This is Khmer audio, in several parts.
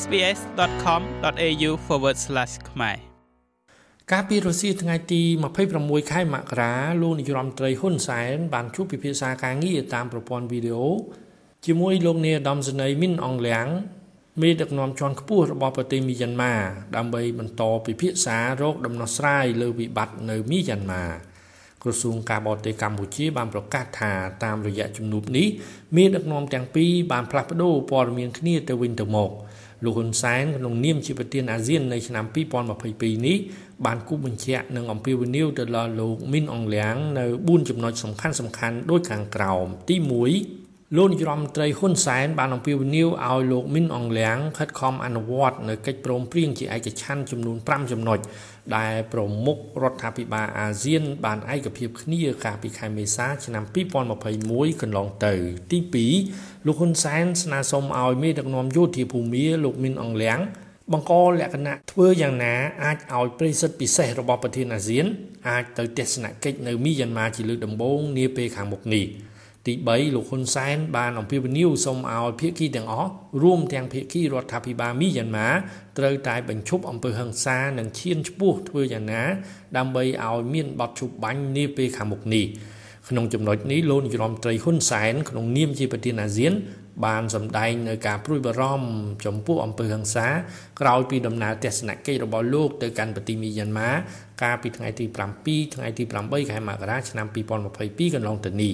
sbs.com.au/ ខ្មែរកាលពីរុស្ស៊ីថ្ងៃទី26ខែមករាលោកនាយរដ្ឋមន្ត្រីហ៊ុនសែនបានជួបពិភាក្សាការងារតាមប្រព័ន្ធវីដេអូជាមួយលោកនាយឧត្តមសេនីយ៍មីនអងលៀងមេដឹកនាំជាន់ខ្ពស់របស់ប្រទេសមីយ៉ាន់ម៉ាដើម្បីបន្តពិភាក្សារោគដំណោះស្រាយលើវិបត្តិនៅមីយ៉ាន់ម៉ាក្រសួងការបរទេសកម្ពុជាបានប្រកាសថាតាមរយៈជំនួបនេះមានដឹកនាំទាំងពីរបានផ្លាស់ប្ដូរព័ត៌មានគ្នាទៅវិញទៅមក លោកហ៊ុនសែនក្នុងនាមជាប្រធានអាស៊ាន នៅឆ្នាំ2022នេះបានគូបញ្ជាក់នឹងអំពាវនាវទៅដល់លោកមីនអងលៀងនៅ4ចំណុចសំខាន់សំខាន់ដូចខាងក្រោមទី1 លោកនាយរដ្ឋមន្ត្រីហ៊ុនសែនបានអំពាវនាវឲ្យលោកមីនអងលៀងខិតខំអនុវត្តនៅកិច្ចព្រមព្រៀងជាឯកច្ឆន្ទចំនួន5ចំណុចដែលប្រមុខរដ្ឋាភិបាលអាស៊ាន បានឯកភាពគ្នាកាលពីខែមេសាឆ្នាំ2021កន្លងទៅទី2លោកហ៊ុនសែនស្នើសុំឲ្យមេដឹកនាំយោធាភូមាលោកមីនអងលៀងបង្កលក្ខណៈធ្វើយ៉ាងណាអាចឲ្យប្រិសិទ្ធពិសេសរបស់ប្រធានអាស៊ាន អាចទៅទស្សនកិច្ចនៅមីយ៉ាន់ម៉ាជាលើកដំបូងនាពេលខាងមុខនេះ។ ទី3លោកហ៊ុនសែនបានអំពាវនាវសូមឲ្យភាគីទាំងអស់រួមទាំងភាគីរដ្ឋាភិបាលមីយ៉ាន់ម៉ាត្រូវតែបញ្ឈប់អំពើហិង្សានិងឈានឆ្ពោះធ្វើយ៉ាងណា ដើម្បីឲ្យមានបទឈប់បាញ់នាពេលខាងមុខនេះ ក្នុងចំណុចនេះលោកនាយរដ្ឋមន្ត្រីហ៊ុនសែនក្នុងនាមជាប្រធានអាស៊ាន បានសម្ដែងនៅការព្រួយបារម្ភចំពោះអំពើហិង្សាក្រោយពីដំណើរទស្សនកិច្ចរបស់លោកទៅកាន់ប្រទេសមីយ៉ាន់ម៉ាកាលពីថ្ងៃទី7ថ្ងៃទី8ខែមករាឆ្នាំ2022កន្លងទៅនេះ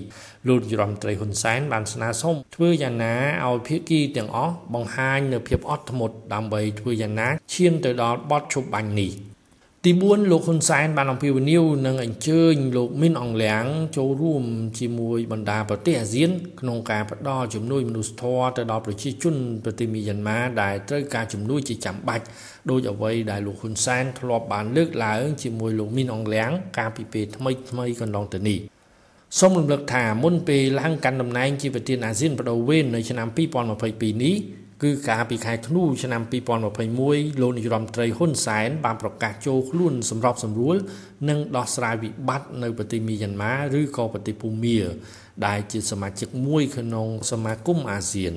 លោករដ្ឋមន្ត្រីហ៊ុនសែនបានស្នើសុំធ្វើយ៉ាងណាឲ្យភាគីទាំងអស់បង្ហាញនូវភាពអត់ធ្មត់ដើម្បីធ្វើយ៉ាងណាឈានទៅដល់បទឈប់បាញ់នេះ ទី4លោកហ៊ុនសែនបានអំពាវនាវនិងអញ្ជើញលោកមីនអងលៀងចូលរួមជាមួយបណ្ដាប្រទេសអាស៊ាន ក្នុងការផ្តល់ជំនួយមនុស្សធម៌ទៅដល់ប្រជាជនប្រទេសមីយ៉ាន់ម៉ាដែលត្រូវការជំនួយជាចាំបាច់ដោយអ្វីដែលលោកហ៊ុនសែនធ្លាប់បានលើកឡើងជាមួយលោកមីនអងលៀងកាលពីពេលថ្មីថ្មីកន្លងទៅនេះសូមរំលឹកថាមុនពេលឡើងកាន់តំណែងជាប្រធានអាស៊ានបដូវវេននៅឆ្នាំ2022នេះ គឺកាលពីខែធ្នូឆ្នាំ2021លោកនាយរដ្ឋមន្ត្រីហ៊ុនសែនបានប្រកាសចូលខ្លួនសម្របសម្រួលនិងដោះស្រាយវិបត្តិនៅប្រទេសមីយ៉ាន់ម៉ាឬក៏ប្រទេសភូមាដែលជាសមាជិកមួយក្នុងសមាគមអាស៊ាន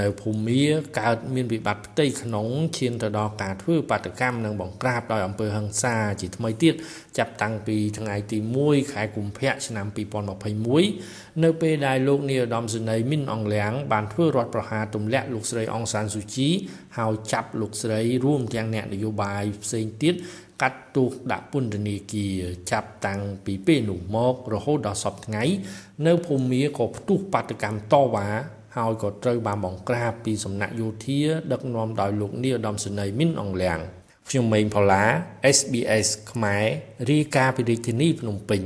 នៅភូមាកើតមានវិបត្តិផ្ទៃក្នុងឈានទៅដល់ការធ្វើបាតកម្មនិងបង្ក្រាបដោយអំពើហិង្សាជាថ្មីទៀតចាប់តាំងពីថ្ងៃទី1ខែកុម្ភៈឆ្នាំ2021នៅពេលដែលលោកនាយឧត្តមសេនីយ៍មីនអងលៀងបានធ្វើរដ្ឋប្រហារទម្លាក់លោកស្រីអង្សានស៊ូជីហើយចាប់លោកស្រីរួមទាំងអ្នកនយោបាយផ្សេងទៀតកាត់ទោសដាក់ពន្ធនាគារចាប់តាំងពីពេលនោះមករហូតដល់សពថ្ងៃ នៅភូមិក៏ផ្ទុះបាតកម្មតវ៉ា ហើយក៏ត្រូវបានបង្ក្រាបពីសំណាក់យោធាដឹកនាំដោយលោកនាយឧត្តមសេនីយ៍មីនអងលៀងខ្ញុំម៉េងផល្លា SBS ខ្មែររាយការណ៍ពីរាជធានីភ្នំពេញ